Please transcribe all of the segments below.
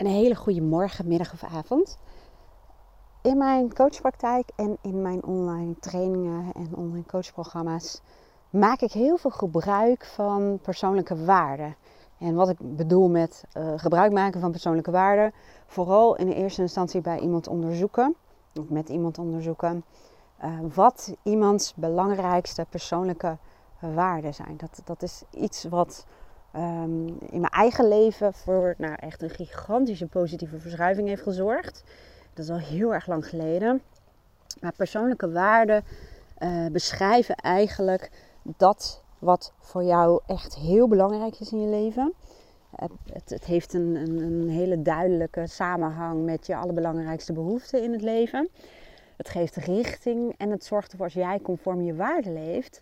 een hele goede morgen, middag of avond. In mijn coachpraktijk en in mijn online trainingen en online coachprogramma's maak ik heel veel gebruik van persoonlijke waarden. En wat ik bedoel met uh, gebruik maken van persoonlijke waarden, vooral in de eerste instantie bij iemand onderzoeken, of met iemand onderzoeken, uh, wat iemands belangrijkste persoonlijke waarden zijn. Dat, dat is iets wat um, in mijn eigen leven voor nou, echt een gigantische positieve verschuiving heeft gezorgd. Dat is al heel erg lang geleden. Maar persoonlijke waarden uh, beschrijven eigenlijk dat wat voor jou echt heel belangrijk is in je leven. Het, het heeft een, een, een, hele duidelijke samenhang met je allerbelangrijkste behoeften in het leven. Het geeft richting en het zorgt ervoor als jij conform je waarden leeft,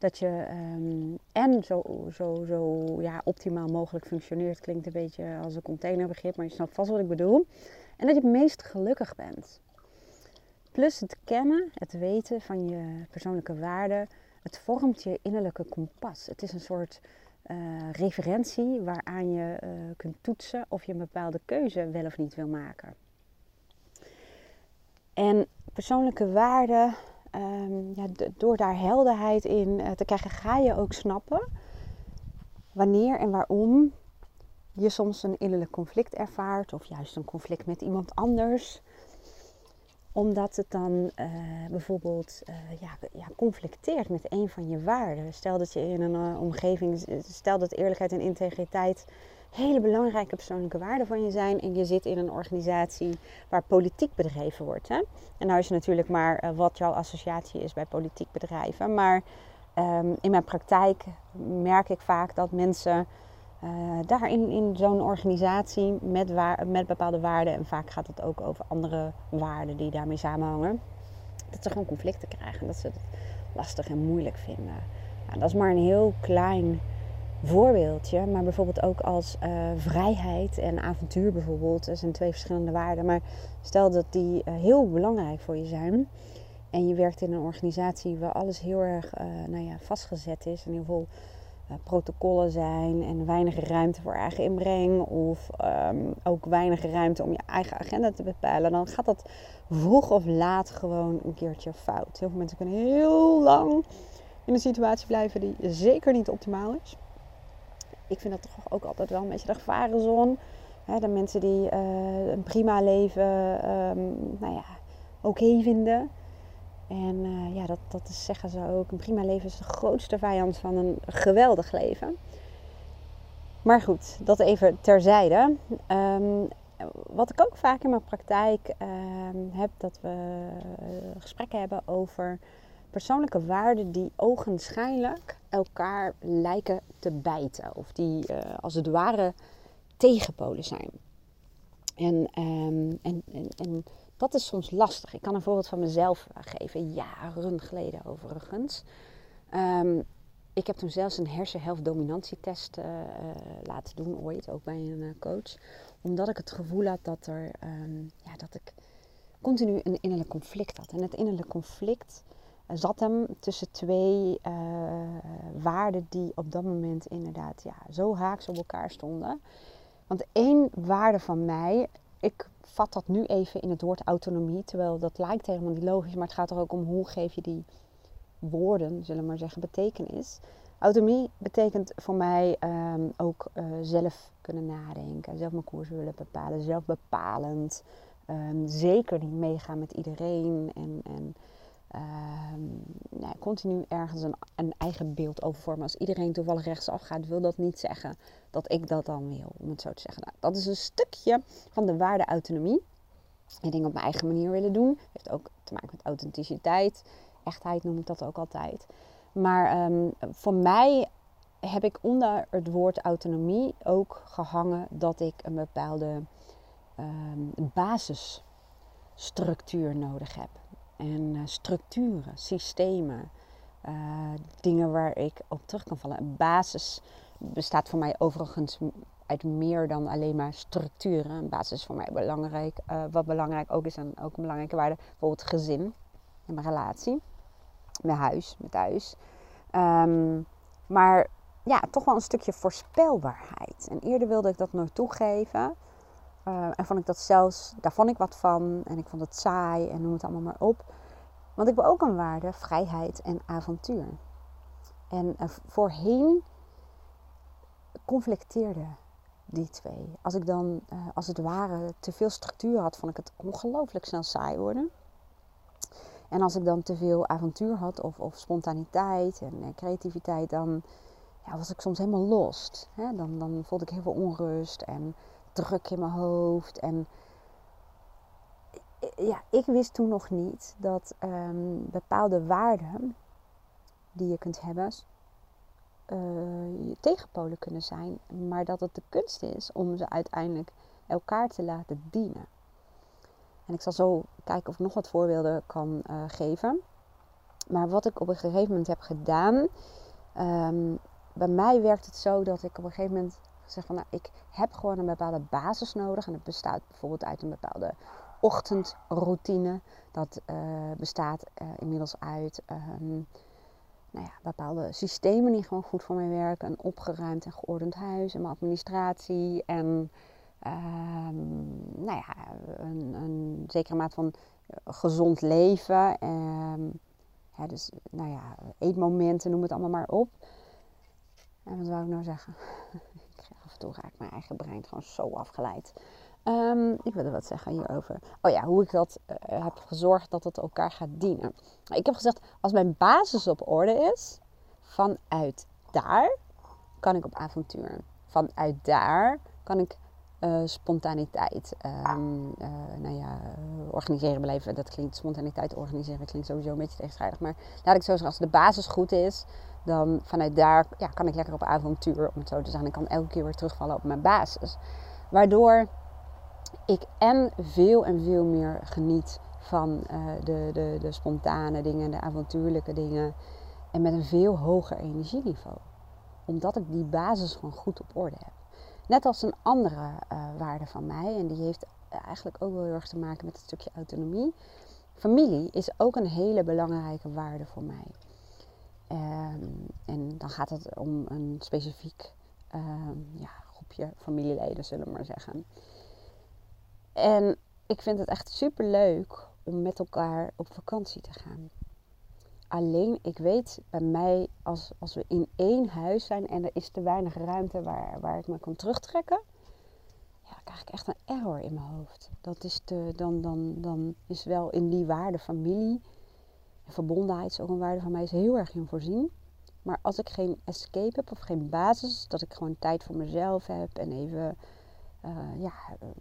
dat je um, en zo, zo, zo ja, optimaal mogelijk functioneert. Klinkt een beetje als een containerbegrip, maar je snapt vast wat ik bedoel. En dat je het meest gelukkig bent. Plus het kennen, het weten van je persoonlijke waarden, het vormt je innerlijke kompas. Het is een soort uh, referentie waaraan je uh, kunt toetsen of je een bepaalde keuze wel of niet wil maken. En persoonlijke waarden um, ja, door daar helderheid in uh, te krijgen, ga je ook snappen wanneer en waarom je soms een innerlijk conflict ervaart of juist een conflict met iemand anders omdat het dan uh, bijvoorbeeld uh, ja, ja, conflicteert met een van je waarden. Stel dat je in een omgeving, stel dat eerlijkheid en integriteit hele belangrijke persoonlijke waarden van je zijn. En je zit in een organisatie waar politiek bedreven wordt. Hè? En nou is het natuurlijk maar eh, wat jouw associatie is bij politiek bedrijven. Maar um, in mijn praktijk merk ik vaak dat mensen uh, daarin in zo'n organisatie met, waar, met bepaalde waarden, en vaak gaat het ook over andere waarden die daarmee samenhangen, dat ze gewoon conflicten krijgen. Dat ze het lastig en moeilijk vinden. Nou, dat is maar een heel klein voorbeeldje, maar bijvoorbeeld ook als uh, vrijheid en avontuur bijvoorbeeld. Dat zijn twee verschillende waarden. Maar stel dat die uh, heel belangrijk voor je zijn. En je werkt in een organisatie waar alles heel erg uh, nou ja, vastgezet is. En heel veel protocollen zijn. En weinig ruimte voor eigen inbreng. Of um, ook weinig ruimte om je eigen agenda te bepalen. Dan gaat dat vroeg of laat gewoon een keertje fout. Heel veel mensen kunnen heel lang in een situatie blijven die zeker niet optimaal is ik vind dat toch ook altijd wel een beetje de gevarenzone. de mensen die uh, een prima leven um, nou ja, oké vinden. En uh, ja, dat, dat is, zeggen ze ook. Een prima leven is de grootste vijand van een geweldig leven. Maar goed, dat even terzijde. Um, wat ik ook vaak in mijn praktijk um, heb, dat we uh, gesprekken hebben over persoonlijke waarden die ogenschijnlijk elkaar lijken te bijten. Of die uh, als het ware tegenpolen zijn. En, um, en, en, en, dat is soms lastig. Ik kan een voorbeeld van mezelf geven, jaren geleden overigens. Um, ik heb toen zelfs een hersenhelft-dominantietest uh, uh, laten doen, ooit, ook bij een coach. Omdat ik het gevoel had dat, er, um, ja, dat ik continu een innerlijk conflict had. En het innerlijk conflict zat hem tussen twee uh, waarden die op dat moment inderdaad ja, zo haaks op elkaar stonden. Want één waarde van mij, ik vat dat nu even in het woord autonomie, terwijl dat lijkt helemaal niet logisch, maar het gaat er ook om hoe geef je die woorden, zullen we maar zeggen, betekenis. Autonomie betekent voor mij um, ook uh, zelf kunnen nadenken, zelf mijn koers willen bepalen, zelf bepalend. Um, zeker niet meegaan met iedereen en, en uh, continu ergens een, eigen beeld over vormen. Als iedereen toevallig rechtsaf gaat, wil dat niet zeggen dat ik dat dan wil, om het zo te zeggen. Nou, dat is een stukje van de waarde autonomie. En dingen op mijn eigen manier willen doen. Heeft ook te maken met authenticiteit. Echtheid noem ik dat ook altijd. Maar um, voor mij heb ik onder het woord autonomie ook gehangen dat ik een bepaalde um, basisstructuur nodig heb en uh, structuren, systemen, uh, dingen waar ik op terug kan vallen. Een basis bestaat voor mij overigens uit meer dan alleen maar structuren. Een basis is voor mij belangrijk. Uh, wat belangrijk ook is en ook een belangrijke waarde, bijvoorbeeld gezin en mijn relatie, mijn huis, mijn thuis. Um, maar ja, toch wel een stukje voorspelbaarheid. En eerder wilde ik dat nooit toegeven Uh, en vond ik dat zelfs, daar vond ik wat van. En ik vond het saai en noem het allemaal maar op. Want ik wil ook een waarde vrijheid en avontuur. En voorheen conflicteerde die twee. Als ik dan uh, als het ware te veel structuur had, vond ik het ongelooflijk snel saai worden. En als ik dan te veel avontuur had of, of spontaniteit en creativiteit, dan ja, was ik soms helemaal lost. Hè? Dan, dan voelde ik heel veel onrust en druk in mijn hoofd. En ja, ik wist toen nog niet dat um, bepaalde waarden die je kunt hebben, uh, je tegenpolen kunnen zijn. Maar dat het de kunst is om ze uiteindelijk elkaar te laten dienen. En ik zal zo kijken of ik nog wat voorbeelden kan uh, geven. Maar wat ik op een gegeven moment heb gedaan. Um, bij mij werkt het zo dat ik op een gegeven moment zeg van nou, ik heb gewoon een bepaalde basis nodig. En dat bestaat bijvoorbeeld uit een bepaalde ochtendroutine. Dat uh, bestaat uh, inmiddels uit um, nou ja, bepaalde systemen die gewoon goed voor mij werken. Een opgeruimd en geordend huis en mijn administratie. En um, nou ja, een, een, zekere maat van gezond leven. Um, dus nou ja, eetmomenten, noem het allemaal maar op. En wat wou ik nou zeggen? af en toe raakt mijn eigen brein gewoon zo afgeleid. Um, ik wilde wat zeggen hierover. Oh ja, hoe ik dat uh, heb gezorgd dat het elkaar gaat dienen. Ik heb gezegd, als mijn basis op orde is, vanuit daar kan ik op avontuur. Vanuit daar kan ik uh, spontaniteit, um, nou ja, organiseren beleven. Dat klinkt spontaniteit organiseren, klinkt sowieso een beetje tegenstrijdig. Maar laat ik zo zeggen, als de basis goed is, dan vanuit daar ja, kan ik lekker op avontuur, om het zo te zeggen. Ik kan elke keer weer terugvallen op mijn basis. Waardoor ik en veel en veel meer geniet van uh, de, de, de spontane dingen, de avontuurlijke dingen. En met een veel hoger energieniveau. Omdat ik die basis gewoon goed op orde heb. Net als een andere uh, waarde van mij. En die heeft eigenlijk ook wel heel erg te maken met het stukje autonomie. Familie is ook een hele belangrijke waarde voor mij. Um, en dan gaat het om een specifiek um, ja, groepje familieleden, zullen we maar zeggen. En ik vind het echt super leuk om met elkaar op vakantie te gaan. Alleen, ik weet bij mij, als, als we in één huis zijn en er is te weinig ruimte waar, waar ik me kan terugtrekken, ja, dan krijg ik echt een error in mijn hoofd. Dat is te, dan, dan, dan is wel in die waarde familie verbondenheid is ook een waarde van mij, is heel erg in voorzien. Maar als ik geen escape heb of geen basis, dat ik gewoon tijd voor mezelf heb en even uh, ja,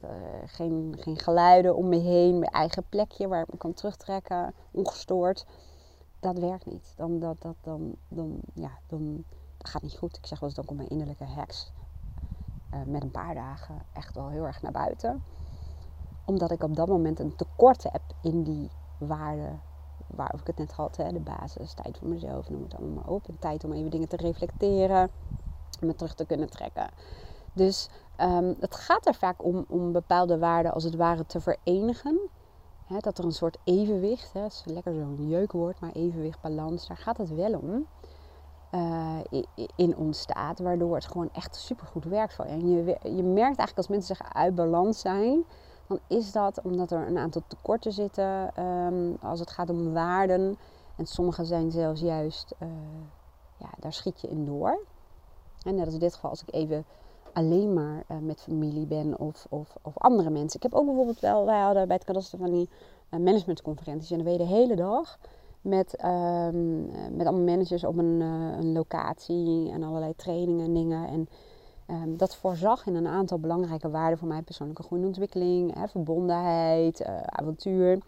uh, geen, geen geluiden om me heen, mijn eigen plekje waar ik me kan terugtrekken, ongestoord. Dat werkt niet. Dan, dat, dat, dan, dan, ja, dan gaat niet goed. Ik zeg wel eens, dan komt mijn innerlijke heks uh, met een paar dagen echt wel heel erg naar buiten. Omdat ik op dat moment een tekort heb in die waarde waar ik het net had, hè, de basis, tijd voor mezelf, noem het allemaal maar op. En tijd om even dingen te reflecteren, me terug te kunnen trekken. Dus um, het gaat er vaak om, om bepaalde waarden als het ware te verenigen. dat er een soort evenwicht, hè, is lekker zo'n jeukwoord, maar evenwicht, balans, daar gaat het wel om. Uh, in ontstaat, waardoor het gewoon echt super goed werkt voor. En je, je merkt eigenlijk als mensen zich uit balans zijn, dan is dat omdat er een aantal tekorten zitten um, als het gaat om waarden. En sommige zijn zelfs juist, uh, ja, daar schiet je in door. En net als in dit geval, als ik even alleen maar uh, met familie ben of, of, of, andere mensen. Ik heb ook bijvoorbeeld wel, wij hadden bij het kadaster van die uh, managementconferenties. En dan ben je de hele dag met, um, met allemaal managers op een, een locatie en allerlei trainingen en dingen. En Um, dat voorzag in een aantal belangrijke waarden voor mij. Persoonlijke groei en ontwikkeling, hè, verbondenheid, uh, avontuur.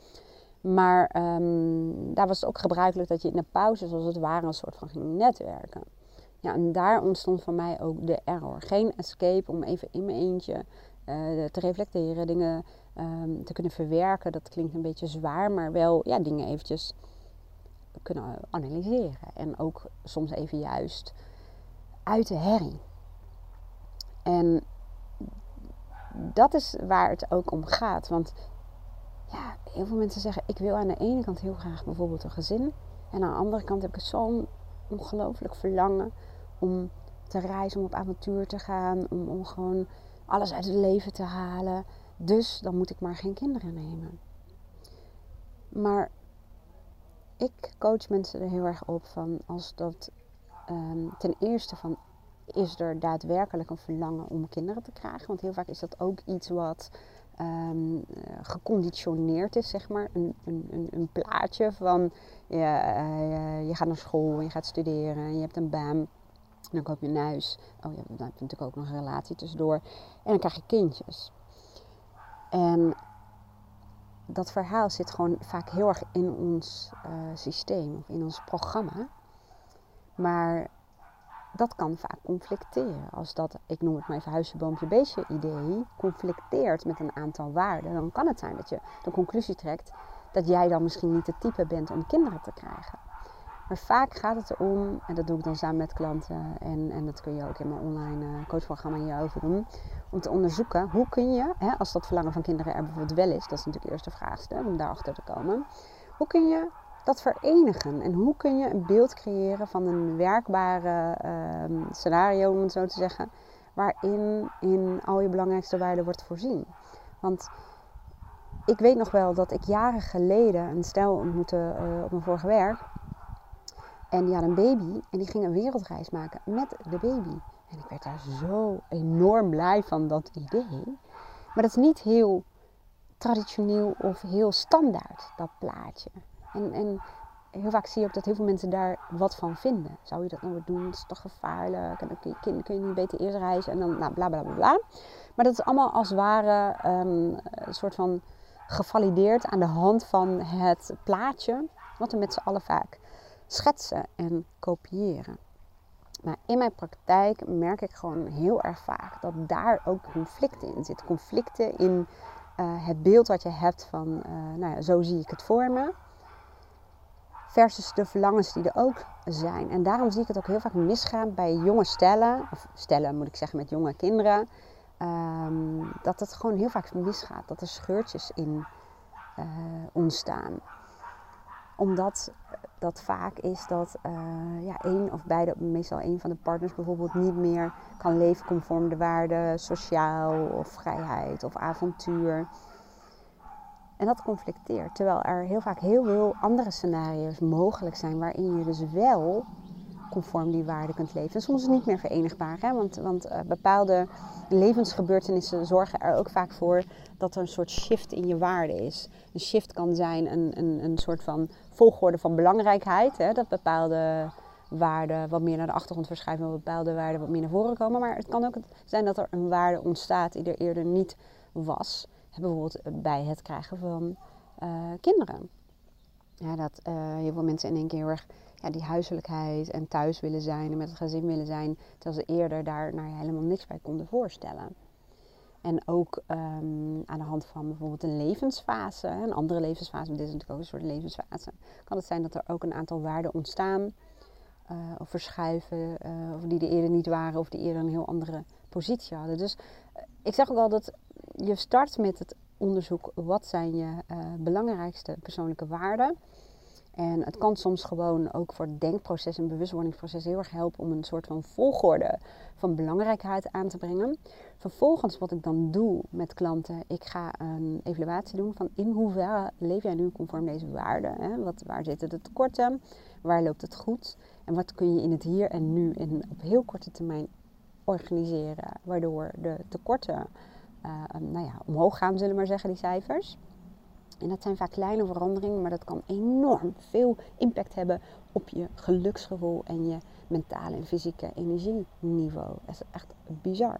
Maar um, daar was het ook gebruikelijk dat je in de pauze, zoals het ware, een soort van ging netwerken. Ja, en daar ontstond voor mij ook de error. Geen escape om even in mijn eentje uh, te reflecteren, dingen um, te kunnen verwerken. Dat klinkt een beetje zwaar, maar wel ja, dingen eventjes kunnen analyseren. En ook soms even juist uit de herrie. En dat is waar het ook om gaat. Want ja, heel veel mensen zeggen: ik wil aan de ene kant heel graag bijvoorbeeld een gezin. En aan de andere kant heb ik zo'n ongelooflijk verlangen om te reizen, om op avontuur te gaan, om, gewoon alles uit het leven te halen. Dus dan moet ik maar geen kinderen nemen. Maar ik coach mensen er heel erg op van als dat ehm, ten eerste van is er daadwerkelijk een verlangen om kinderen te krijgen. Want heel vaak is dat ook iets wat um, geconditioneerd is, zeg maar. Een, een, een plaatje van ja, uh, je gaat naar school je gaat studeren en je hebt een baan. Dan koop je een huis. Oh ja, dan heb je natuurlijk ook nog een relatie tussendoor. En dan krijg je kindjes. En dat verhaal zit gewoon vaak heel erg in ons systeem of in ons programma. Maar dat kan vaak conflicteren. Als dat, ik noem het maar even huisje, boompje, beestje idee, conflicteert met een aantal waarden, dan kan het zijn dat je de conclusie trekt dat jij dan misschien niet het type bent om kinderen te krijgen. Maar vaak gaat het erom, en dat doe ik dan samen met klanten, en, en dat kun je ook in mijn online uh, coachprogramma hierover doen, om te onderzoeken hoe kun je, hè, als dat verlangen van kinderen er bijvoorbeeld wel is, dat is natuurlijk eerst de vraagste, om daarachter te komen, hoe kun je dat verenigen? En hoe kun je een beeld creëren van een werkbare uh, scenario, om het zo te zeggen, waarin in al je belangrijkste waarden wordt voorzien? Want ik weet nog wel dat ik jaren geleden een stel ontmoette uh, op mijn vorige werk. En die had een baby en die ging een wereldreis maken met de baby. En ik werd daar zo enorm blij van, dat idee. Maar dat is niet heel traditioneel of heel standaard, dat plaatje. En, en heel vaak zie je ook dat heel veel mensen daar wat van vinden. Zou je dat nou doen? Dat is toch gevaarlijk? En dan kun je, kun je niet beter eerst reizen? En dan nou, bla bla bla bla. Maar dat is allemaal als het ware um, een soort van gevalideerd aan de hand van het plaatje. Wat we met z'n allen vaak schetsen en kopiëren. Maar in mijn praktijk merk ik gewoon heel erg vaak dat daar ook conflicten in zitten. Conflicten in uh, het beeld wat je hebt van, uh, nou ja, zo zie ik het voor me versus de verlangens die er ook zijn. En daarom zie ik het ook heel vaak misgaan bij jonge stellen, of stellen moet ik zeggen met jonge kinderen, um, dat het gewoon heel vaak misgaat. Dat er scheurtjes in uh, ontstaan. Omdat dat vaak is dat uh, ja, één of beide, meestal één van de partners bijvoorbeeld niet meer kan leven conform de waarden sociaal of vrijheid of avontuur. En dat conflicteert. Terwijl er heel vaak heel veel andere scenario's mogelijk zijn waarin je dus wel conform die waarden kunt leven. En soms is het niet meer verenigbaar, hè? want, want uh, bepaalde levensgebeurtenissen zorgen er ook vaak voor dat er een soort shift in je waarde is. Een shift kan zijn een, een, een soort van volgorde van belangrijkheid, hè? dat bepaalde waarden wat meer naar de achtergrond verschuiven en bepaalde waarden wat meer naar voren komen. Maar het kan ook zijn dat er een waarde ontstaat die er eerder niet was bijvoorbeeld bij het krijgen van uh, kinderen. Ja, dat uh, heel veel mensen in één keer heel erg ja, die huiselijkheid en thuis willen zijn en met het gezin willen zijn, terwijl ze eerder daar nou ja, helemaal niks bij konden voorstellen. En ook um, aan de hand van bijvoorbeeld een levensfase, een andere levensfase, dit is natuurlijk ook een soort levensfase, kan het zijn dat er ook een aantal waarden ontstaan uh, of verschuiven, of die er eerder niet waren of die eerder een heel andere positie hadden. Dus ik zeg ook al dat je start met het onderzoek wat zijn je uh, belangrijkste persoonlijke waarden. En het kan soms gewoon ook voor het denkproces en bewustwordingsproces heel erg helpen om een soort van volgorde van belangrijkheid aan te brengen. Vervolgens wat ik dan doe met klanten, ik ga een evaluatie doen van in hoeverre leef jij nu conform deze waarden. Hè? Wat, waar zitten de tekorten? Waar loopt het goed? En wat kun je in het hier en nu en op heel korte termijn organiseren, waardoor de tekorten uh, nou ja, omhoog gaan, zullen we maar zeggen, die cijfers. En dat zijn vaak kleine veranderingen, maar dat kan enorm veel impact hebben op je geluksgevoel en je mentale en fysieke energieniveau. Dat is echt bizar.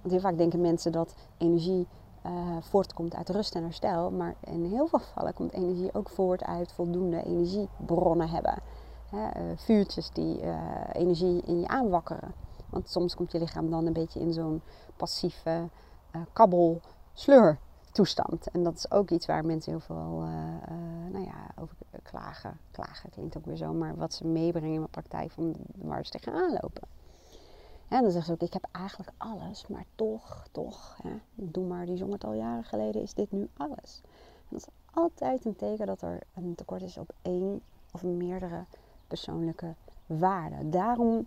Want heel vaak denken mensen dat energie uh, voortkomt uit rust en herstel, maar in heel veel gevallen komt energie ook voort uit voldoende energiebronnen hebben. Hè, uh, vuurtjes die energie in je aanwakkeren. Want soms komt je lichaam dan een beetje in zo'n passieve uh, kabbel, sleur toestand. En dat is ook iets waar mensen heel veel uh, nou ja, over klagen. Klagen klinkt ook weer zo, maar wat ze meebrengen in mijn praktijk van waar ze tegenaan lopen. En dan zeggen ze ook, ik heb eigenlijk alles, maar toch, toch, hè, doe maar, die zong het al jaren geleden, is dit nu alles. En dat is altijd een teken dat er een tekort is op één of meerdere persoonlijke waarden. Daarom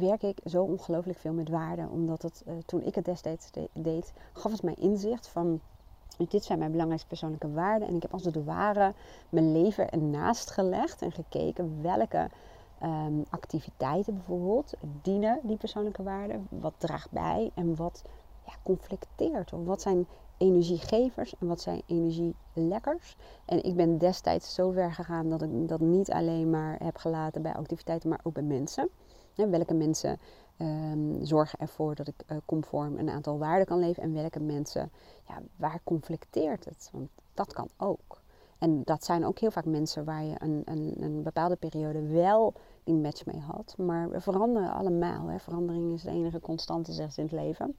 werk ik zo ongelooflijk veel met waarde. Omdat het, uh, toen ik het destijds deed, gaf het mij inzicht van dit zijn mijn belangrijkste persoonlijke waarden. En ik heb als het ware mijn leven ernaast gelegd en gekeken welke ehm, activiteiten bijvoorbeeld dienen die persoonlijke waarden. Wat draagt bij en wat ja, conflicteert. Of wat zijn energiegevers en wat zijn energielekkers. En ik ben destijds zo ver gegaan dat ik dat niet alleen maar heb gelaten bij activiteiten, maar ook bij mensen. Welke mensen um, zorgen ervoor dat ik uh, conform een aantal waarden kan leven en welke mensen, ja, waar conflicteert het? Want dat kan ook. En dat zijn ook heel vaak mensen waar je een, een, een bepaalde periode wel die match mee had. Maar we veranderen allemaal. Hè. Verandering is de enige constante, zegt in het leven.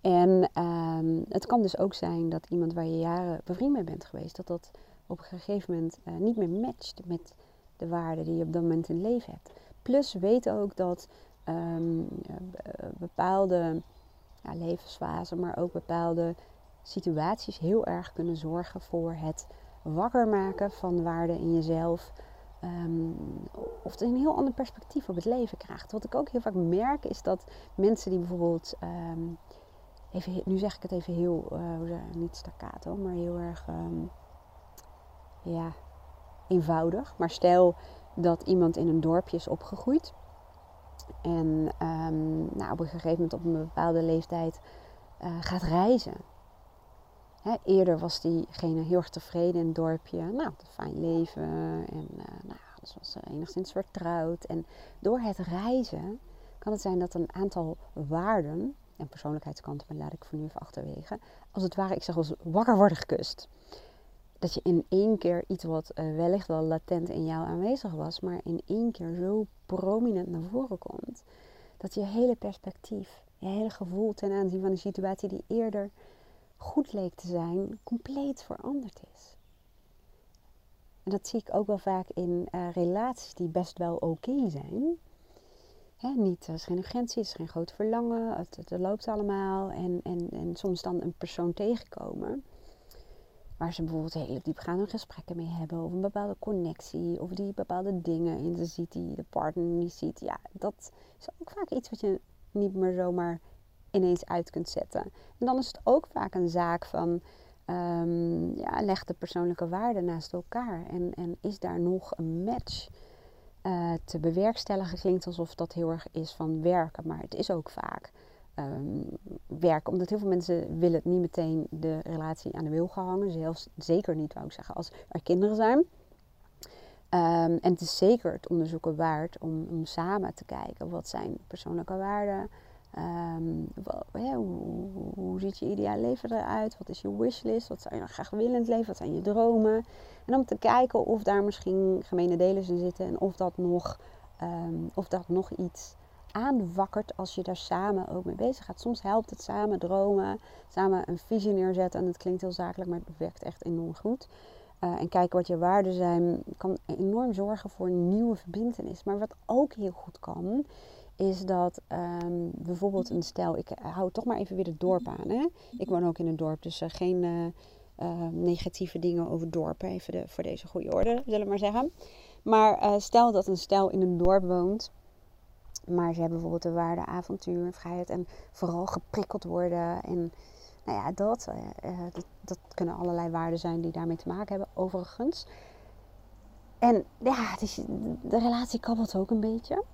En um, het kan dus ook zijn dat iemand waar je jaren bevriend mee bent geweest, dat dat op een gegeven moment uh, niet meer matcht met de waarden die je op dat moment in leven hebt. Plus weet ook dat um, bepaalde ja, levensfasen, maar ook bepaalde situaties heel erg kunnen zorgen voor het wakker maken van waarden in jezelf. Um, of een heel ander perspectief op het leven krijgt. Wat ik ook heel vaak merk is dat mensen die bijvoorbeeld um, even, nu zeg ik het even heel, uh, niet staccato, maar heel erg ja, eenvoudig. Maar stel dat iemand in een dorpje is opgegroeid en um, nou, op een gegeven moment op een bepaalde leeftijd uh, gaat reizen. Hè, eerder was diegene heel erg tevreden in het dorpje. Nou, een fijn leven en uh, nou, alles was enigszins vertrouwd. En door het reizen kan het zijn dat een aantal waarden en persoonlijkheidskanten, maar laat ik voor nu even achterwege. Als het ware, ik zeg als wakker worden gekust. Dat je in één keer iets wat uh, wellicht wel latent in jou aanwezig was, maar in één keer zo prominent naar voren komt. Dat je hele perspectief, je hele gevoel ten aanzien van een situatie die eerder goed leek te zijn, compleet veranderd is. En dat zie ik ook wel vaak in uh, relaties die best wel oké zijn niet, er is geen urgentie, er is geen groot verlangen, het, het, loopt allemaal. En, en, en soms dan een persoon tegenkomen waar ze bijvoorbeeld hele diepgaande gesprekken mee hebben, of een bepaalde connectie, of die bepaalde dingen in ze ziet die de partner niet ziet. Ja, dat is ook vaak iets wat je niet meer zomaar ineens uit kunt zetten. En dan is het ook vaak een zaak van, um, ja, leg de persoonlijke waarden naast elkaar en, en is daar nog een match? uh, te bewerkstelligen klinkt alsof dat heel erg is van werken, maar het is ook vaak um, werken. Omdat heel veel mensen willen niet meteen de relatie aan de wil gehangen. Zelfs zeker niet, wou ik zeggen, als er kinderen zijn. Um, en het is zeker het onderzoeken waard om, om samen te kijken wat zijn persoonlijke waarden Um, hoe, hoe, ziet je ideaal leven eruit? Wat is je wishlist? Wat zou je nog graag willen in het leven? Wat zijn je dromen? En om te kijken of daar misschien gemene delen in zitten en of dat nog, um, of dat nog iets aanwakkert als je daar samen ook mee bezig gaat. Soms helpt het samen dromen, samen een visie neerzetten. En het klinkt heel zakelijk, maar het werkt echt enorm goed. Uh, en kijken wat je waarden zijn, kan enorm zorgen voor een nieuwe verbindenis. Maar wat ook heel goed kan, is dat um, bijvoorbeeld een stel, ik hou toch maar even weer het dorp aan. Hè? Ik woon ook in een dorp, dus uh, geen uh, negatieve dingen over dorpen, even voor deze goede orde, zullen we maar zeggen. Maar stel dat een stel in een dorp woont, maar ze hebben bijvoorbeeld de waarde avontuur, vrijheid en vooral geprikkeld worden. En nou ja, dat, dat, dat kunnen allerlei waarden zijn die daarmee te maken hebben, overigens. En ja, de relatie kabbelt ook een beetje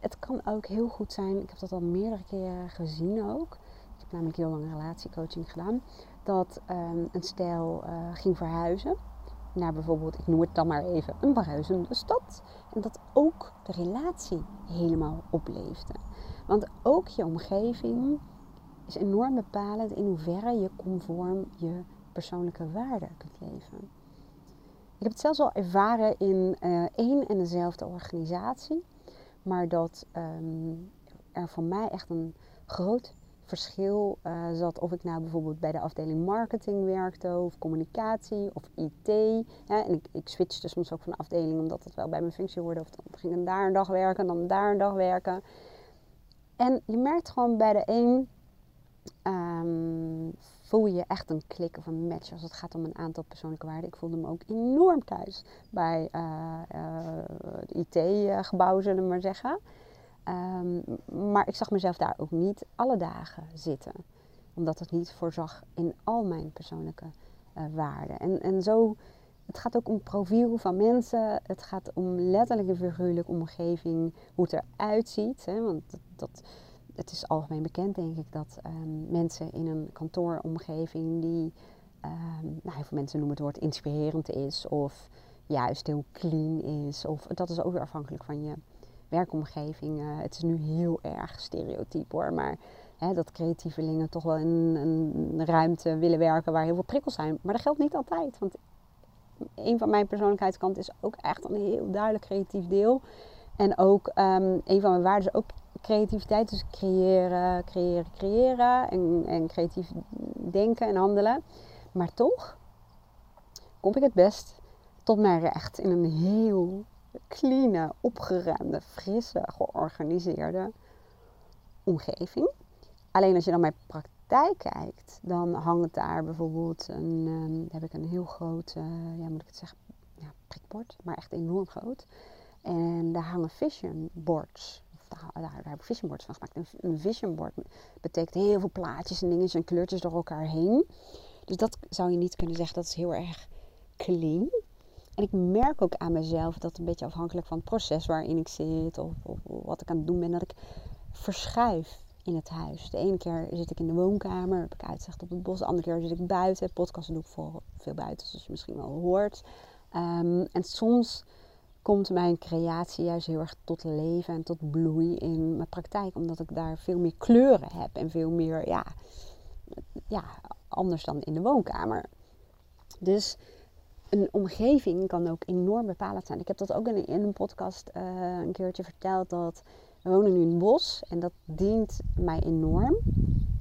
het kan ook heel goed zijn, ik heb dat al meerdere keren gezien ook. Ik heb namelijk heel lang relatiecoaching gedaan. Dat um, een stel uh, ging verhuizen naar bijvoorbeeld, ik noem het dan maar even, een verhuizende stad. En dat ook de relatie helemaal opleefde. Want ook je omgeving is enorm bepalend in hoeverre je conform je persoonlijke waarden kunt leven. Ik heb het zelfs al ervaren in uh, één en dezelfde organisatie. Maar dat um, er voor mij echt een groot verschil uh, zat of ik nou bijvoorbeeld bij de afdeling marketing werkte of communicatie of IT. en ik, ik switchte soms ook van afdeling omdat het wel bij mijn functie hoorde. Of dan ging ik daar een dag werken, dan daar een dag werken. En je merkt gewoon bij de een um, voel je echt een klik of een match als het gaat om een aantal persoonlijke waarden. Ik voelde me ook enorm thuis bij uh, uh, het IT-gebouw, zullen we maar zeggen. Um, maar ik zag mezelf daar ook niet alle dagen zitten. Omdat het niet voorzag in al mijn persoonlijke uh, waarden. En, en zo, het gaat ook om profiel van mensen. Het gaat om letterlijk en figuurlijke omgeving, hoe het eruit ziet. Hè? Want dat, het is algemeen bekend, denk ik, dat um, mensen in een kantooromgeving die, um, heel veel mensen noemen het woord inspirerend is, of juist heel clean is, of dat is ook weer afhankelijk van je werkomgeving. Uh, het is nu heel erg stereotyp hoor, maar hè, dat creatievelingen toch wel in een ruimte willen werken waar heel veel prikkels zijn. Maar dat geldt niet altijd, want een van mijn persoonlijkheidskanten is ook echt een heel duidelijk creatief deel. En ook um, een van mijn waarden is ook creativiteit. Dus creëren, creëren, creëren. En, en creatief denken en handelen. Maar toch kom ik het best tot mijn recht in een heel clean, opgeruimde, frisse, georganiseerde omgeving. Alleen als je dan mijn praktijk kijkt, dan hangt daar bijvoorbeeld een, um, heb ik een heel groot, uh, ja moet ik het zeggen, ja, prikbord, maar echt enorm groot. En daar hangen vision boards. Daar, daar, daar heb ik vision boards van gemaakt. Een, een vision board betekent heel veel plaatjes en dingetjes en kleurtjes door elkaar heen. Dus dat zou je niet kunnen zeggen, dat is heel erg clean. En ik merk ook aan mezelf dat een beetje afhankelijk van het proces waarin ik zit of, of, wat ik aan het doen ben, dat ik verschuif in het huis. De ene keer zit ik in de woonkamer, heb ik uitzicht op het bos. De andere keer zit ik buiten. Podcasten doe ik voor veel buiten, zoals je misschien wel hoort. Um, en soms komt mijn creatie juist heel erg tot leven en tot bloei in mijn praktijk. Omdat ik daar veel meer kleuren heb en veel meer, ja, ja anders dan in de woonkamer. Dus een omgeving kan ook enorm bepalend zijn. Ik heb dat ook in, een podcast uh, een keertje verteld dat we wonen nu in het bos en dat dient mij enorm.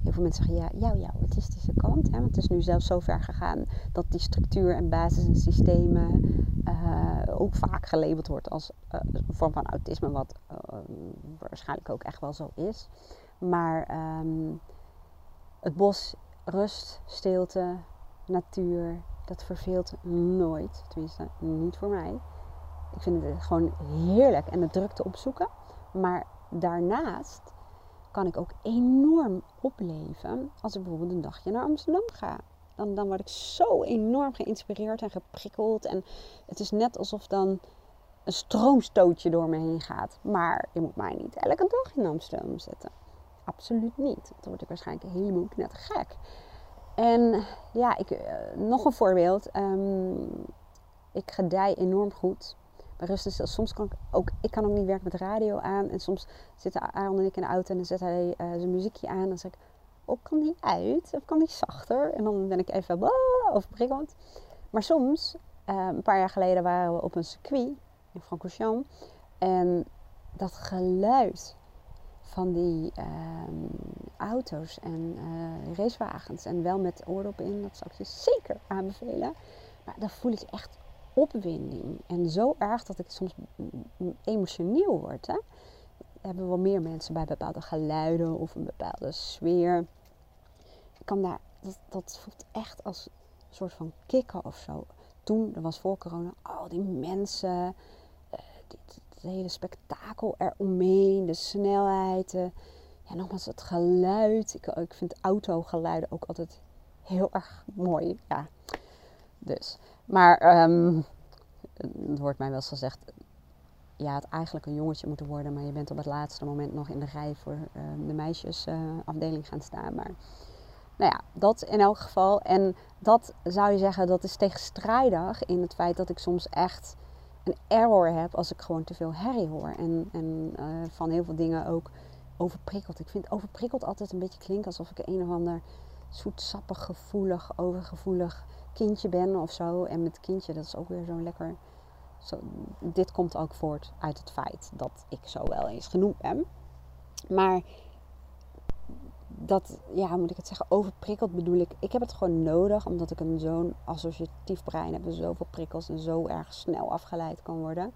Heel veel mensen zeggen ja, jou, jou, het is deze kant. Hè? Want het is nu zelfs zo ver gegaan dat die structuur en basis en systemen uh, ook vaak gelabeld wordt als uh, een vorm van autisme, wat waarschijnlijk ook echt wel zo is. Maar um, het bos, rust, stilte, natuur, dat verveelt nooit. Tenminste, niet voor mij. Ik vind het gewoon heerlijk en de drukte opzoeken. Maar daarnaast kan ik ook enorm opleven als ik bijvoorbeeld een dagje naar Amsterdam ga. Dan, dan word ik zo enorm geïnspireerd en geprikkeld. En het is net alsof dan een stroomstootje door me heen gaat. Maar je moet mij niet elke dag in Amsterdam zetten. Absoluut niet. Dan word ik waarschijnlijk helemaal net gek. En ja, ik, uh, nog een voorbeeld. Um, ik gedij enorm goed rust is soms kan ik ook, ik kan ook niet werken met radio aan. En soms zitten Aaron en ik in de auto en dan zet hij uh, zijn muziekje aan. En dan zeg ik, oh, kan die uit? Of kan die zachter? En dan ben ik even uh, overprikkeld. Maar soms, uh, een paar jaar geleden waren we op een circuit in Francorchamps. En dat geluid van die ehm, auto's en uh, racewagens. En wel met oordop in, dat zou ik je zeker aanbevelen. Maar dat voel ik echt opwinding. En zo erg dat ik soms emotioneel word. Hè? Hebben wel meer mensen bij bepaalde geluiden of een bepaalde sfeer. Ik kan daar, dat, voelt echt als een soort van kicken of zo. Toen, dat was voor corona, al die mensen, dit, het hele spektakel eromheen, de snelheid. Ja, nogmaals, het geluid. Ik, ik vind autogeluiden ook altijd heel erg mooi. Ja, dus. Maar um, het wordt mij wel eens gezegd, ja, het eigenlijk een jongetje moeten worden, maar je bent op het laatste moment nog in de rij voor um, de meisjesafdeling uh, gaan staan. Maar nou ja, dat in elk geval. En dat zou je zeggen, dat is tegenstrijdig in het feit dat ik soms echt een error heb als ik gewoon te veel herrie hoor. En, en uh, van heel veel dingen ook overprikkeld. Ik vind overprikkeld altijd een beetje klinken alsof ik een of ander zoetsappig, gevoelig, overgevoelig kindje ben of zo. En met kindje, dat is ook weer zo'n lekker. Zo, dit komt ook voort uit het feit dat ik zo wel eens genoemd ben. Maar dat, ja, moet ik het zeggen, overprikkeld bedoel ik. Ik heb het gewoon nodig omdat ik een zo'n associatief brein heb. En zoveel prikkels en zo erg snel afgeleid kan worden.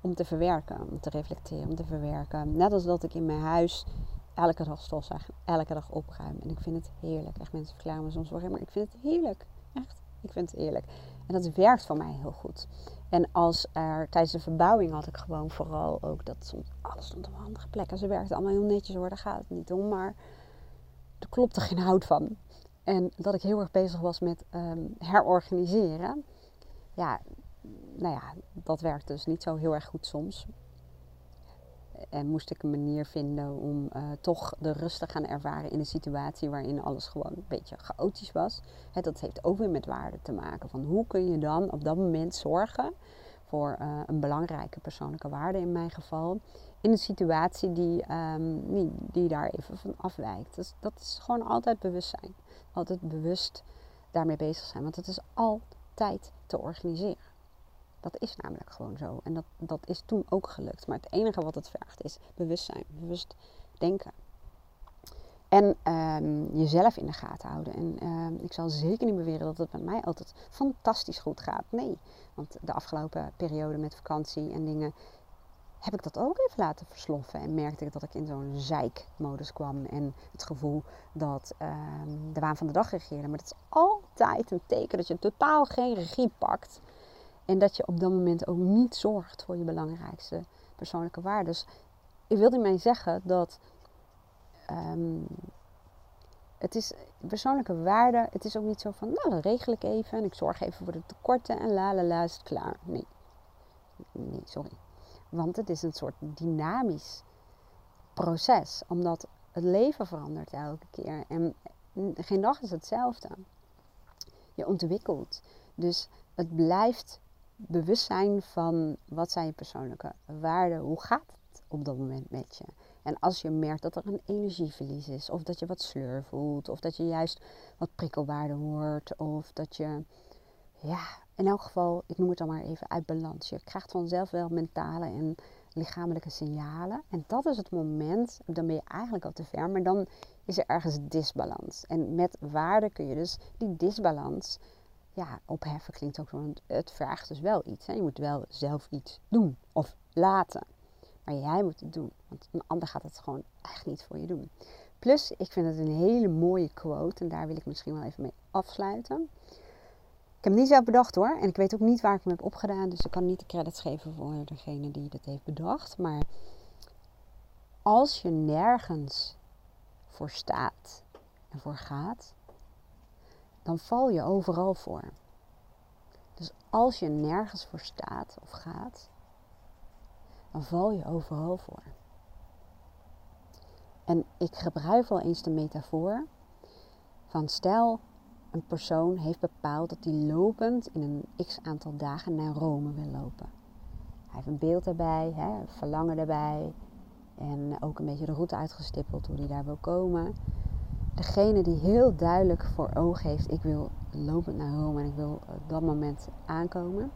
Om te verwerken, om te reflecteren, om te verwerken. Net als dat ik in mijn huis elke dag stofzuig, elke dag opruim. En ik vind het heerlijk. Echt, mensen verklaren me soms wel, maar ik vind het heerlijk. Echt. Ik vind het eerlijk. En dat werkt voor mij heel goed. En als er tijdens de verbouwing had ik gewoon vooral ook dat alles stond op een andere plek. En ze werkte allemaal heel netjes hoor, daar gaat het niet om. Maar er klopte geen hout van. En dat ik heel erg bezig was met ehm, herorganiseren. Ja, nou ja, dat werkt dus niet zo heel erg goed soms. En moest ik een manier vinden om uh, toch de rust te gaan ervaren in een situatie waarin alles gewoon een beetje chaotisch was. dat heeft ook weer met waarde te maken. Van hoe kun je dan op dat moment zorgen voor uh, een belangrijke persoonlijke waarde in mijn geval. In een situatie die, um, die, daar even van afwijkt. Dus dat is gewoon altijd bewustzijn. Altijd bewust daarmee bezig zijn. Want het is altijd te organiseren. Dat is namelijk gewoon zo. En dat, dat is toen ook gelukt. Maar het enige wat het vergt is bewustzijn, bewust denken. En um, jezelf in de gaten houden. En um, ik zal zeker niet beweren dat het bij mij altijd fantastisch goed gaat. Nee, want de afgelopen periode met vakantie en dingen heb ik dat ook even laten versloffen. En merkte ik dat ik in zo'n zeikmodus kwam. En het gevoel dat um, de waan van de dag regeerde. Maar dat is altijd een teken dat je totaal geen regie pakt. En dat je op dat moment ook niet zorgt voor je belangrijkste persoonlijke waarden. Dus ik wil hiermee zeggen dat um, het is persoonlijke waarde. Het is ook niet zo van, nou, dan regel ik even en ik zorg even voor de tekorten en la la la is het klaar. Nee, nee, sorry. Want het is een soort dynamisch proces, omdat het leven verandert elke keer en geen dag is hetzelfde. Je ontwikkelt. Dus het blijft bewustzijn van wat zijn je persoonlijke waarden, hoe gaat het op dat moment met je. En als je merkt dat er een energieverlies is, of dat je wat sleur voelt, of dat je juist wat prikkelwaarde hoort, of dat je, ja, in elk geval, ik noem het dan maar even uit balans. Je krijgt vanzelf wel mentale en lichamelijke signalen. En dat is het moment, dan ben je eigenlijk al te ver, maar dan is er ergens disbalans. En met waarde kun je dus die disbalans ja, opheffen klinkt ook zo. Het vraagt dus wel iets. Hè? Je moet wel zelf iets doen of laten. Maar jij moet het doen. Want een ander gaat het gewoon echt niet voor je doen. Plus, ik vind het een hele mooie quote. En daar wil ik misschien wel even mee afsluiten. Ik heb niet zelf bedacht hoor. En ik weet ook niet waar ik hem heb opgedaan. Dus ik kan niet de credits geven voor degene die dat heeft bedacht. Maar als je nergens voor staat en voor gaat, dan val je overal voor. Dus als je nergens voor staat of gaat, dan val je overal voor. En ik gebruik wel eens de metafoor van stel een persoon heeft bepaald dat hij lopend in een x aantal dagen naar Rome wil lopen. Hij heeft een beeld erbij, hè, verlangen erbij en ook een beetje de route uitgestippeld hoe hij daar wil komen degene die heel duidelijk voor ogen heeft, ik wil lopend naar Rome en ik wil op dat moment aankomen,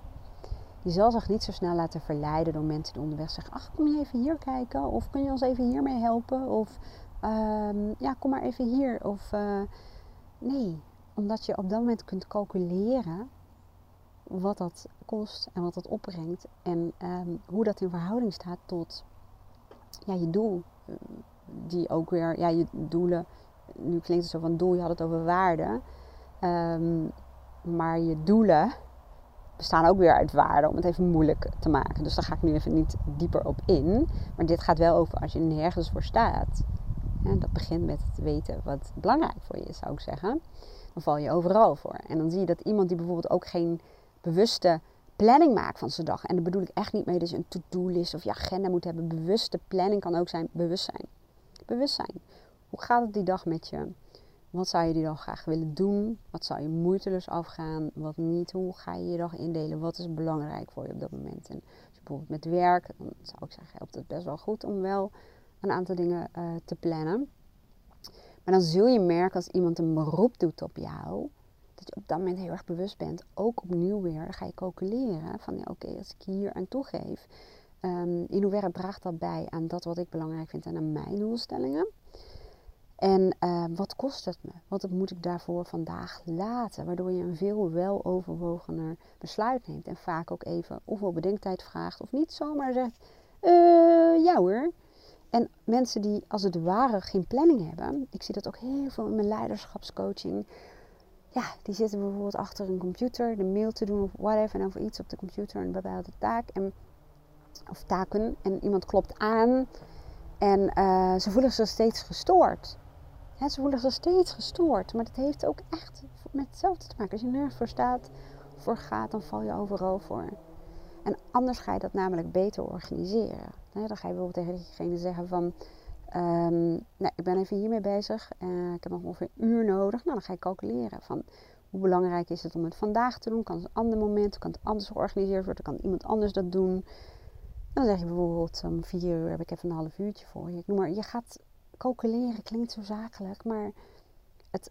die zal zich niet zo snel laten verleiden door mensen die onderweg zeggen, ach kom je even hier kijken of kun je ons even hiermee helpen of ehm, ja kom maar even hier of uh, nee, omdat je op dat moment kunt calculeren wat dat kost en wat dat opbrengt en ehm, hoe dat in verhouding staat tot ja, je doel. Die ook weer, ja, je doelen nu klinkt het zo van doel, je had het over waarde. Um, maar je doelen bestaan ook weer uit waarde, om het even moeilijk te maken. Dus daar ga ik nu even niet dieper op in. Maar dit gaat wel over als je nergens voor staat. En dat begint met het weten wat belangrijk voor je is, zou ik zeggen. Dan val je overal voor. En dan zie je dat iemand die bijvoorbeeld ook geen bewuste planning maakt van zijn dag. En daar bedoel ik echt niet mee je een to-do-list of je agenda moet hebben. Bewuste planning kan ook zijn bewustzijn. Bewustzijn. Hoe gaat het die dag met je? Wat zou je die dag graag willen doen? Wat zou je moeiteloos afgaan? Wat niet? Hoe ga je je dag indelen? Wat is belangrijk voor je op dat moment? En bijvoorbeeld met werk, dan zou ik zeggen, helpt het best wel goed om wel een aantal dingen uh, te plannen. Maar dan zul je merken als iemand een beroep doet op jou, dat je op dat moment heel erg bewust bent. Ook opnieuw weer, ga je calculeren van ja, oké, als ik hier aan toegeef, um, in hoeverre draagt dat bij aan dat wat ik belangrijk vind en aan mijn doelstellingen? En uh, wat kost het me? Wat moet ik daarvoor vandaag laten? Waardoor je een veel weloverwogener besluit neemt. En vaak ook even ofwel bedenktijd vraagt of niet zomaar zegt: uh, ja hoor. En mensen die als het ware geen planning hebben. Ik zie dat ook heel veel in mijn leiderschapscoaching. Ja, die zitten bijvoorbeeld achter een computer de mail te doen of whatever. En over iets op de computer, een bepaalde taak. En, of taken. En iemand klopt aan. En uh, ze voelen zich steeds gestoord ze voelen zich steeds gestoord. Maar dat heeft ook echt met hetzelfde te maken. Als je nergens voor staat, voor gaat, dan val je overal voor. En anders ga je dat namelijk beter organiseren. dan ga je bijvoorbeeld tegen diegene zeggen van... Um, nou, ik ben even hiermee bezig. Uh, ik heb nog ongeveer een uur nodig. Nou, dan ga je calculeren van hoe belangrijk is het om het vandaag te doen. Kan het een ander moment, kan het anders georganiseerd worden, kan iemand anders dat doen. Dan zeg je bijvoorbeeld om vier uur heb ik even een half uurtje voor je. noem maar, je gaat calculeren, klinkt zo zakelijk, maar het,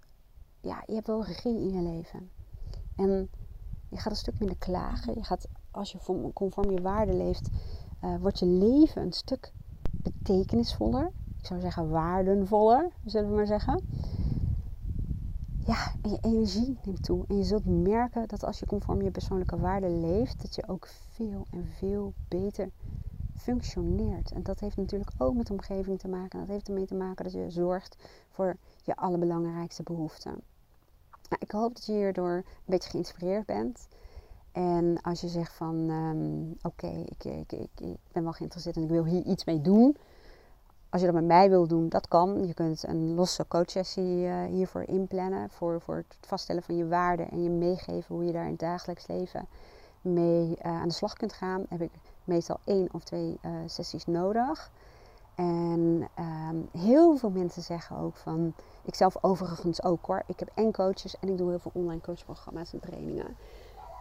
ja, je hebt wel regie in je leven. En je gaat een stuk minder klagen. Je gaat, als je conform je waarde leeft, uh, wordt je leven een stuk betekenisvoller. Ik zou zeggen waardenvoller, zullen we maar zeggen. Ja, en je energie neemt toe. En je zult merken dat als je conform je persoonlijke waarden leeft, dat je ook veel en veel beter functioneert. En dat heeft natuurlijk ook met de omgeving te maken. Dat heeft ermee te maken dat je zorgt voor je allerbelangrijkste behoeften. Nou, ik hoop dat je hierdoor een beetje geïnspireerd bent. En als je zegt van ehm, oké, ik, ik, ik, ik, ben wel geïnteresseerd en ik wil hier iets mee doen. Als je dat met mij wil doen, dat kan. Je kunt een losse coachsessie uh, hiervoor inplannen. Voor, voor het vaststellen van je waarden en je meegeven hoe je daar in het dagelijks leven mee uh, aan de slag kunt gaan. Heb ik meestal één of twee uh, sessies nodig. En um, heel veel mensen zeggen ook van, ik zelf overigens ook hoor. Ik heb en coaches en ik doe heel veel online coachprogramma's en trainingen.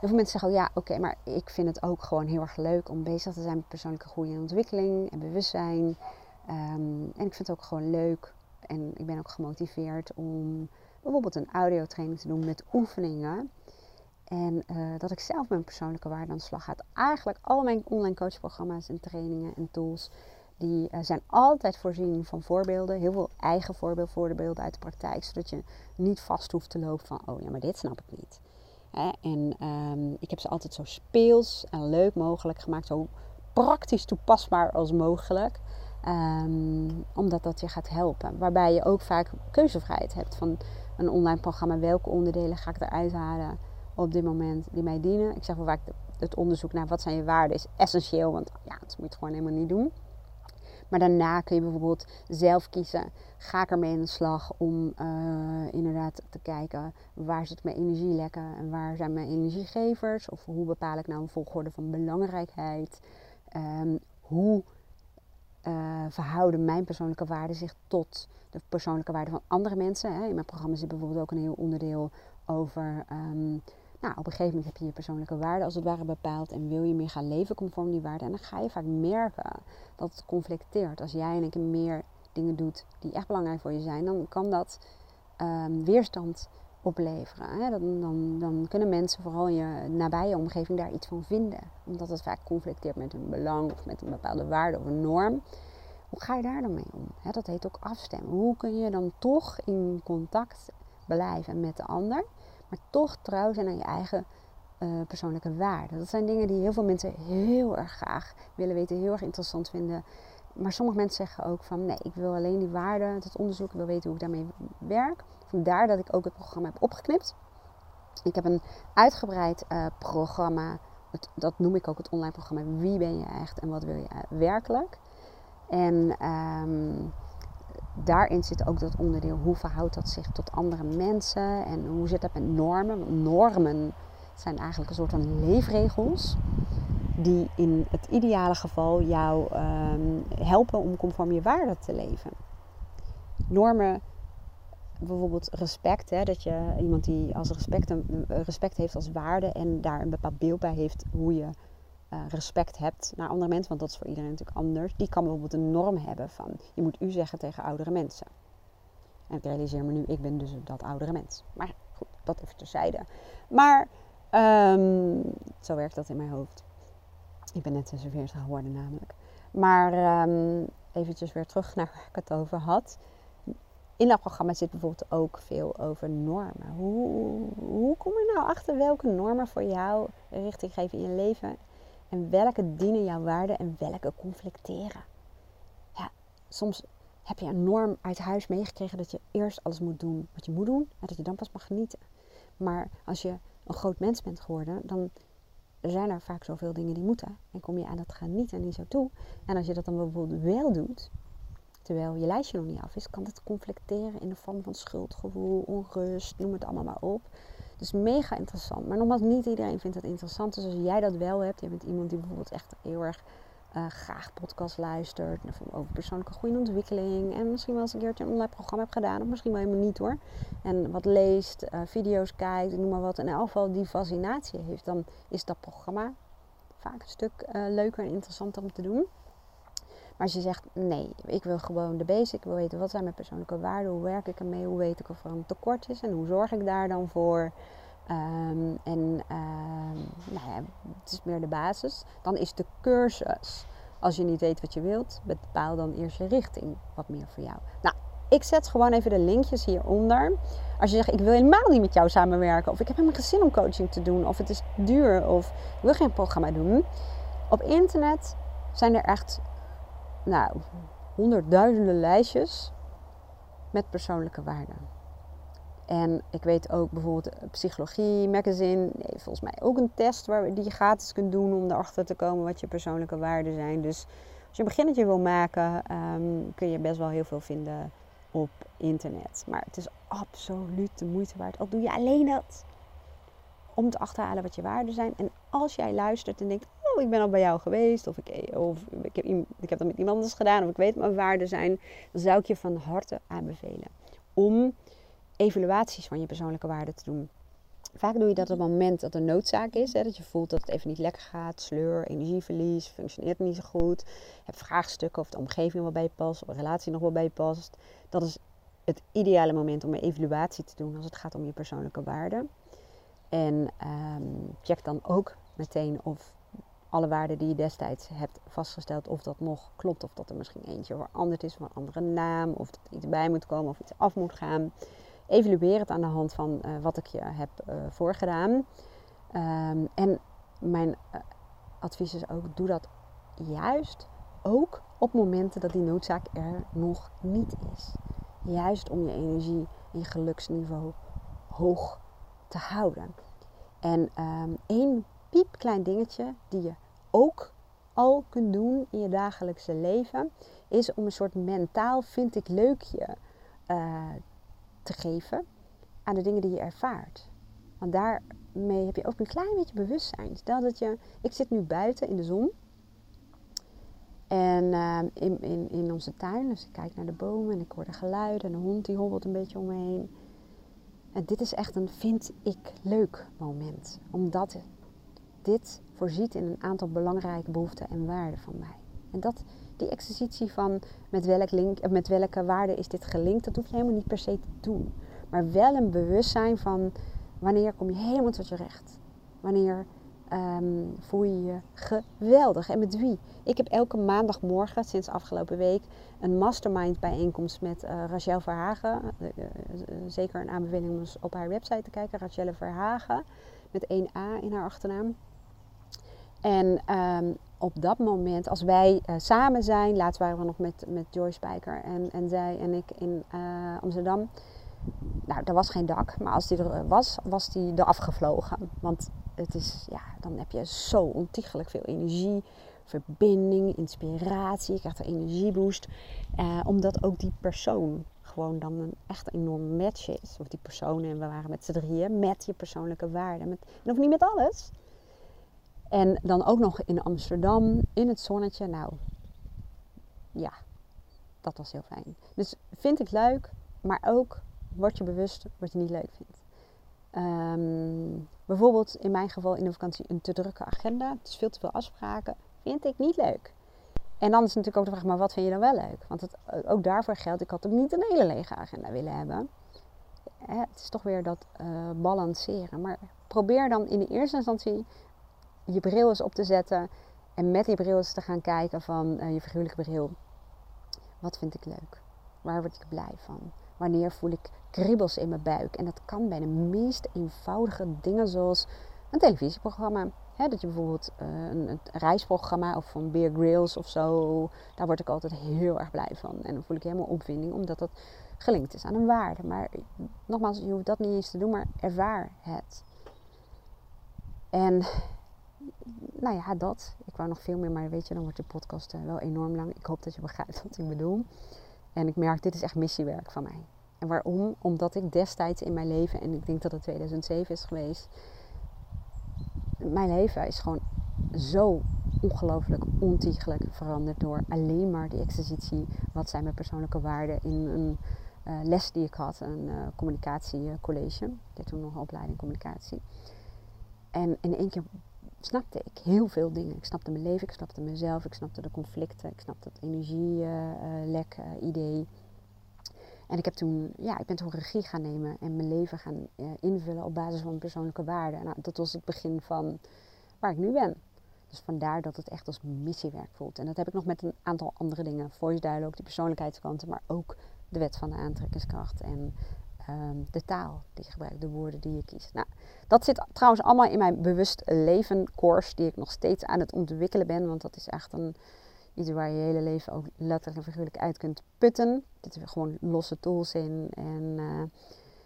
Heel veel mensen zeggen ja, oké, maar ik vind het ook gewoon heel erg leuk om bezig te zijn met persoonlijke groei en ontwikkeling en bewustzijn. Um, en ik vind het ook gewoon leuk en ik ben ook gemotiveerd om bijvoorbeeld een audiotraining te doen met oefeningen. En uh, dat ik zelf mijn persoonlijke waarde aan de slag ga. Eigenlijk al mijn online coachprogramma's en trainingen en tools die uh, zijn altijd voorzien van voorbeelden. Heel veel eigen voorbeeld, voorbeelden uit de praktijk. Zodat je niet vast hoeft te lopen van, oh ja, maar dit snap ik niet. Hè? En um, ik heb ze altijd zo speels en leuk mogelijk gemaakt. Zo praktisch toepasbaar als mogelijk. Um, omdat dat je gaat helpen. Waarbij je ook vaak keuzevrijheid hebt van een online programma. Welke onderdelen ga ik eruit halen op dit moment die mij dienen? Ik zeg wel vaak, het onderzoek naar wat zijn je waarden is essentieel. Want ja, dat moet je gewoon helemaal niet doen. Maar daarna kun je bijvoorbeeld zelf kiezen. Ga ik ermee in de slag om uh, inderdaad te kijken waar zit mijn energie lekker en waar zijn mijn energiegevers? Of hoe bepaal ik nou een volgorde van belangrijkheid? Um, hoe uh, verhouden mijn persoonlijke waarden zich tot de persoonlijke waarden van andere mensen? Hè? In mijn programma zit bijvoorbeeld ook een heel onderdeel over um, nou, op een gegeven moment heb je je persoonlijke waarden als het ware bepaald en wil je meer gaan leven conform die waarden. En dan ga je vaak merken dat het conflicteert. Als jij in een keer meer dingen doet die echt belangrijk voor je zijn, dan kan dat um, weerstand opleveren. Hè? Dan, dan, dan, kunnen mensen, vooral in je nabije omgeving, daar iets van vinden. Omdat het vaak conflicteert met hun belang of met een bepaalde waarde of een norm. Hoe ga je daar dan mee om? Hè, dat heet ook afstemmen. Hoe kun je dan toch in contact blijven met de ander? Maar toch trouw zijn aan je eigen uh, persoonlijke waarden. Dat zijn dingen die heel veel mensen heel erg graag willen weten, heel erg interessant vinden. Maar sommige mensen zeggen ook van nee, ik wil alleen die waarden, het onderzoek, ik wil weten hoe ik daarmee werk. Vandaar dat ik ook het programma heb opgeknipt. Ik heb een uitgebreid uh, programma, dat noem ik ook het online programma Wie ben je echt en wat wil je werkelijk. En um, daarin zit ook dat onderdeel hoe verhoudt dat zich tot andere mensen en hoe zit dat met normen. Want normen zijn eigenlijk een soort van leefregels die in het ideale geval jou um, helpen om conform je waarden te leven. Normen, bijvoorbeeld respect, hè, dat je iemand die als respect, respect heeft als waarde en daar een bepaald beeld bij heeft hoe je uh, respect hebt naar andere mensen, want dat is voor iedereen natuurlijk anders, die kan bijvoorbeeld een norm hebben van je moet u zeggen tegen oudere mensen. En ik realiseer me nu, ik ben dus dat oudere mens. Maar goed, dat even terzijde. Maar um, zo werkt dat in mijn hoofd. Ik ben net 46 geworden namelijk. Maar um, eventjes weer terug naar waar ik het over had. In dat programma zit bijvoorbeeld ook veel over normen. Hoe, hoe kom je nou achter welke normen voor jou richting geven in je leven en welke dienen jouw waarden en welke conflicteren? Ja, soms heb je een norm uit huis meegekregen dat je eerst alles moet doen wat je moet doen en dat je dan pas mag genieten. Maar als je een groot mens bent geworden, dan zijn er vaak zoveel dingen die moeten. En kom je aan dat genieten niet zo toe. En als je dat dan bijvoorbeeld wel doet, terwijl je lijstje nog niet af is, kan het conflicteren in de vorm van schuldgevoel, onrust, noem het allemaal maar op. Dus mega interessant. Maar nogmaals, niet iedereen vindt het interessant. Dus als jij dat wel hebt, je bent iemand die bijvoorbeeld echt heel erg uh, graag podcast luistert over persoonlijke groei en ontwikkeling. En misschien wel eens een keertje een online programma hebt gedaan, of misschien wel helemaal niet hoor. En wat leest, uh, video's kijkt, noem maar wat. En in elk geval die fascinatie heeft, dan is dat programma vaak een stuk uh, leuker en interessanter om te doen. Maar als je zegt, nee, ik wil gewoon de basic, ik wil weten wat zijn mijn persoonlijke waarden, hoe werk ik ermee, hoe weet ik of er een tekort is en hoe zorg ik daar dan voor. Um, en um, nou ja, het is meer de basis. Dan is de cursus. Als je niet weet wat je wilt, bepaal dan eerst je richting wat meer voor jou. Nou, ik zet gewoon even de linkjes hieronder. Als je zegt, ik wil helemaal niet met jou samenwerken. Of ik heb helemaal geen zin om coaching te doen. Of het is duur. Of ik wil geen programma doen. Op internet zijn er echt, nou, honderdduizenden lijstjes met persoonlijke waarden. En ik weet ook bijvoorbeeld Psychologie Magazine heeft volgens mij ook een test waar, die je gratis kunt doen om erachter te komen wat je persoonlijke waarden zijn. Dus als je een beginnetje wil maken, ehm, kun je best wel heel veel vinden op internet. Maar het is absoluut de moeite waard. Al doe je alleen dat om te achterhalen wat je waarden zijn. En als jij luistert en denkt, ik ben al bij jou geweest, of ik, of ik, heb, ik heb dat met iemand anders gedaan, of ik weet mijn waarden zijn, dan zou ik je van harte aanbevelen om evaluaties van je persoonlijke waarden te doen. Vaak doe je dat op het moment dat er noodzaak is. Hè, dat je voelt dat het even niet lekker gaat. Sleur, energieverlies, functioneert niet zo goed. Heb vraagstukken of de omgeving wel bij je past. Of een relatie nog wel bij je past. Dat is het ideale moment om een evaluatie te doen als het gaat om je persoonlijke waarden. En ehm, check dan ook meteen of alle waarden die je destijds hebt vastgesteld, of dat nog klopt. Of dat er misschien eentje veranderd is van een andere naam. Of dat iets bij moet komen of iets af moet gaan evalueer het aan de hand van uh, wat ik je heb uh, voorgedaan. Um, en mijn uh, advies is ook, doe dat juist ook op momenten dat die noodzaak er nog niet is. Juist om je energie en je geluksniveau hoog te houden. En um, één piepklein dingetje die je ook al kunt doen in je dagelijkse leven, is om een soort mentaal vind ik leukje uh, te geven aan de dingen die je ervaart. Want daarmee heb je ook een klein beetje bewustzijn. Stel dat je, ik zit nu buiten in de zon. En uh, in, in, in onze tuin, dus ik kijk naar de bomen en ik hoor de geluiden en de hond die hobbelt een beetje om me heen. En dit is echt een vind ik leuk moment. Omdat dit voorziet in een aantal belangrijke behoeften en waarden van mij. En dat, die exercitie van met, welk link, met welke waarde is dit gelinkt, dat hoef je helemaal niet per se te doen. Maar wel een bewustzijn van wanneer kom je helemaal tot je recht. Wanneer um, voel je je geweldig. En met wie? Ik heb elke maandagmorgen sinds afgelopen week een mastermind bijeenkomst met uh, Rachel Verhagen. Uh, zeker een aanbeveling om op haar website te kijken. Rachel Verhagen met 1A in haar achternaam. En um, op dat moment, als wij uh, samen zijn, laatst waren we nog met, met Joyce Spijker en, en zij en ik in uh, Amsterdam. Nou, er was geen dak, maar als die er was, was die er afgevlogen. Want het is, ja, dan heb je zo ontiegelijk veel energie, verbinding, inspiratie. Je krijgt een energieboost. Omdat ook die persoon gewoon dan een echt enorm match is. Of die persoon, en we waren met z'n drieën, met je persoonlijke waarden. Met, en of niet met alles, en dan ook nog in Amsterdam, in het zonnetje. Nou, ja, dat was heel fijn. Dus vind ik leuk, maar ook word je bewust wat je niet leuk vindt. Um, bijvoorbeeld in mijn geval in de vakantie een te drukke agenda. Het is veel te veel afspraken. Vind ik niet leuk. En dan is natuurlijk ook de vraag, maar wat vind je dan wel leuk? Want het, ook daarvoor geldt, ik had ook niet een hele lege agenda willen hebben. Het is toch weer dat uh, balanceren. Maar probeer dan in de eerste instantie je bril eens op te zetten en met die bril eens te gaan kijken van uh, je figuurlijke bril. Wat vind ik leuk? Waar word ik blij van? Wanneer voel ik kriebels in mijn buik? En dat kan bij de meest eenvoudige dingen zoals een televisieprogramma. dat je bijvoorbeeld uh, een, een, reisprogramma of van Beer Grylls of zo, daar word ik altijd heel erg blij van. En dan voel ik helemaal opwinding, omdat dat gelinkt is aan een waarde. Maar nogmaals, je hoeft dat niet eens te doen, maar ervaar het. En nou ja, dat. Ik wou nog veel meer, maar weet je, dan wordt de podcast uh, wel enorm lang. Ik hoop dat je begrijpt wat ik bedoel. En ik merk, dit is echt missiewerk van mij. En waarom? Omdat ik destijds in mijn leven, en ik denk dat het 2007 is geweest, mijn leven is gewoon zo ongelooflijk ontiegelijk veranderd door alleen maar die exercitie. Wat zijn mijn persoonlijke waarden in een uh, les die ik had, een uh, communicatiecollege. Ik deed toen nog opleiding communicatie. En in één keer snapte ik heel veel dingen. Ik snapte mijn leven, ik snapte mezelf, ik snapte de conflicten, ik snapte het energielek uh, idee. En ik heb toen, ja, ik ben toen regie gaan nemen en mijn leven gaan invullen op basis van mijn persoonlijke waarden. Nou, dat was het begin van waar ik nu ben. Dus vandaar dat het echt als missiewerk voelt. En dat heb ik nog met een aantal andere dingen. Voice dialogue, die persoonlijkheidskanten, maar ook de wet van de aantrekkingskracht en ehm, de taal die je gebruikt, de woorden die je kiest. Nou, dat zit trouwens allemaal in mijn bewust leven course, die ik nog steeds aan het ontwikkelen ben. Want dat is echt een, iets waar je je hele leven ook letterlijk en figuurlijk uit kunt putten. Er zitten gewoon losse tools in en uh,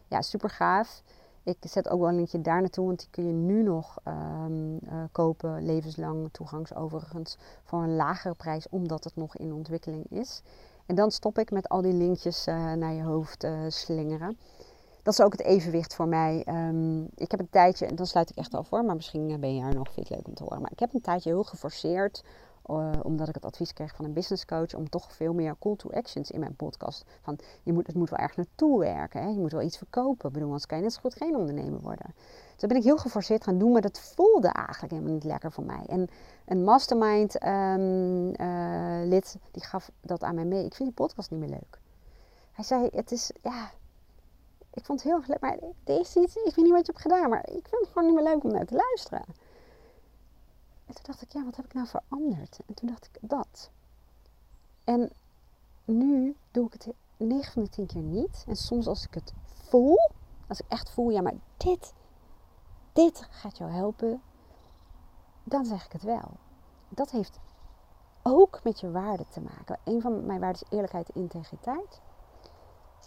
ja, super gaaf. Ik zet ook wel een linkje daar naartoe, want die kun je nu nog um, uh, kopen, levenslang toegangs overigens, voor een lagere prijs, omdat het nog in ontwikkeling is. En dan stop ik met al die linkjes uh, naar je hoofd uh, slingeren. Dat is ook het evenwicht voor mij. Um, ik heb een tijdje, en dan sluit ik echt al voor, maar misschien ben je er nog, vind leuk om te horen. Maar ik heb een tijdje heel geforceerd omdat ik het advies kreeg van een business coach om toch veel meer call to actions in mijn podcast. Van je moet, het moet wel erg naartoe werken. Hè? Je moet wel iets verkopen. Ik bedoel, anders kan je net zo goed geen ondernemer worden. Dus ben ik heel geforceerd gaan doen, maar dat voelde eigenlijk helemaal niet lekker voor mij. En een mastermind um, uh, lid die gaf dat aan mij mee. Ik vind je podcast niet meer leuk. Hij zei, het is, ja, ik vond het heel leuk, maar deze iets, ik weet niet wat je hebt gedaan, maar ik vind het gewoon niet meer leuk om naar te luisteren. En toen dacht ik, ja, wat heb ik nou veranderd? En toen dacht ik, dat. En nu doe ik het 9 van de 10 keer niet. En soms als ik het voel, als ik echt voel, ja, maar dit, dit gaat jou helpen, dan zeg ik het wel. Dat heeft ook met je waarde te maken. Een van mijn waarden is eerlijkheid en integriteit.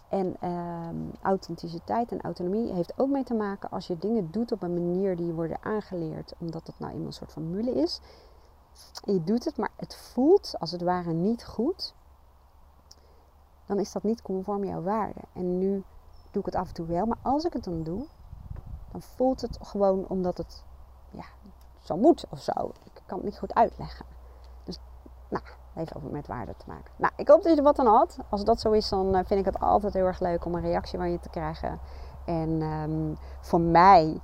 En uh, authenticiteit en autonomie heeft ook mee te maken als je dingen doet op een manier die worden aangeleerd, omdat het nou eenmaal een soort formule is. En je doet het, maar het voelt als het ware niet goed. Dan is dat niet conform jouw waarde. En nu doe ik het af en toe wel, maar als ik het dan doe, voelt het gewoon omdat het ja, zo moet of zo. Ik kan het niet goed uitleggen. Dus, nou, heeft ook met waarde te maken. Nou, ik hoop dat je er wat aan had. Als dat zo is, dan eh, vind ik het altijd heel erg leuk om een reactie van je te krijgen. En um, voor mij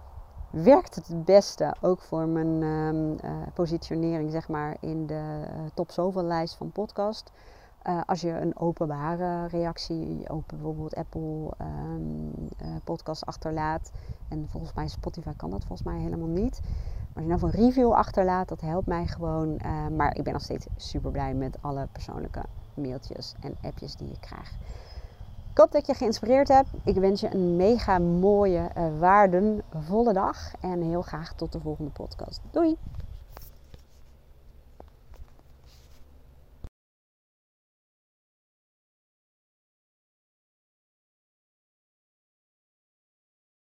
werkt het het beste, ook voor mijn um, uh, positionering, zeg maar, in de uh, top zoveel lijst van podcast. Uh, als je een openbare reactie, open bijvoorbeeld Apple um, podcast achterlaat. En volgens mij Spotify kan dat volgens mij helemaal niet. Als je nou een review achterlaat, dat helpt mij gewoon. Uh, maar ik ben nog steeds super blij met alle persoonlijke mailtjes en appjes die ik krijg. Ik hoop dat je geïnspireerd hebt. Ik wens je een mega mooie, waardenvolle dag. En heel graag tot de volgende podcast. Doei!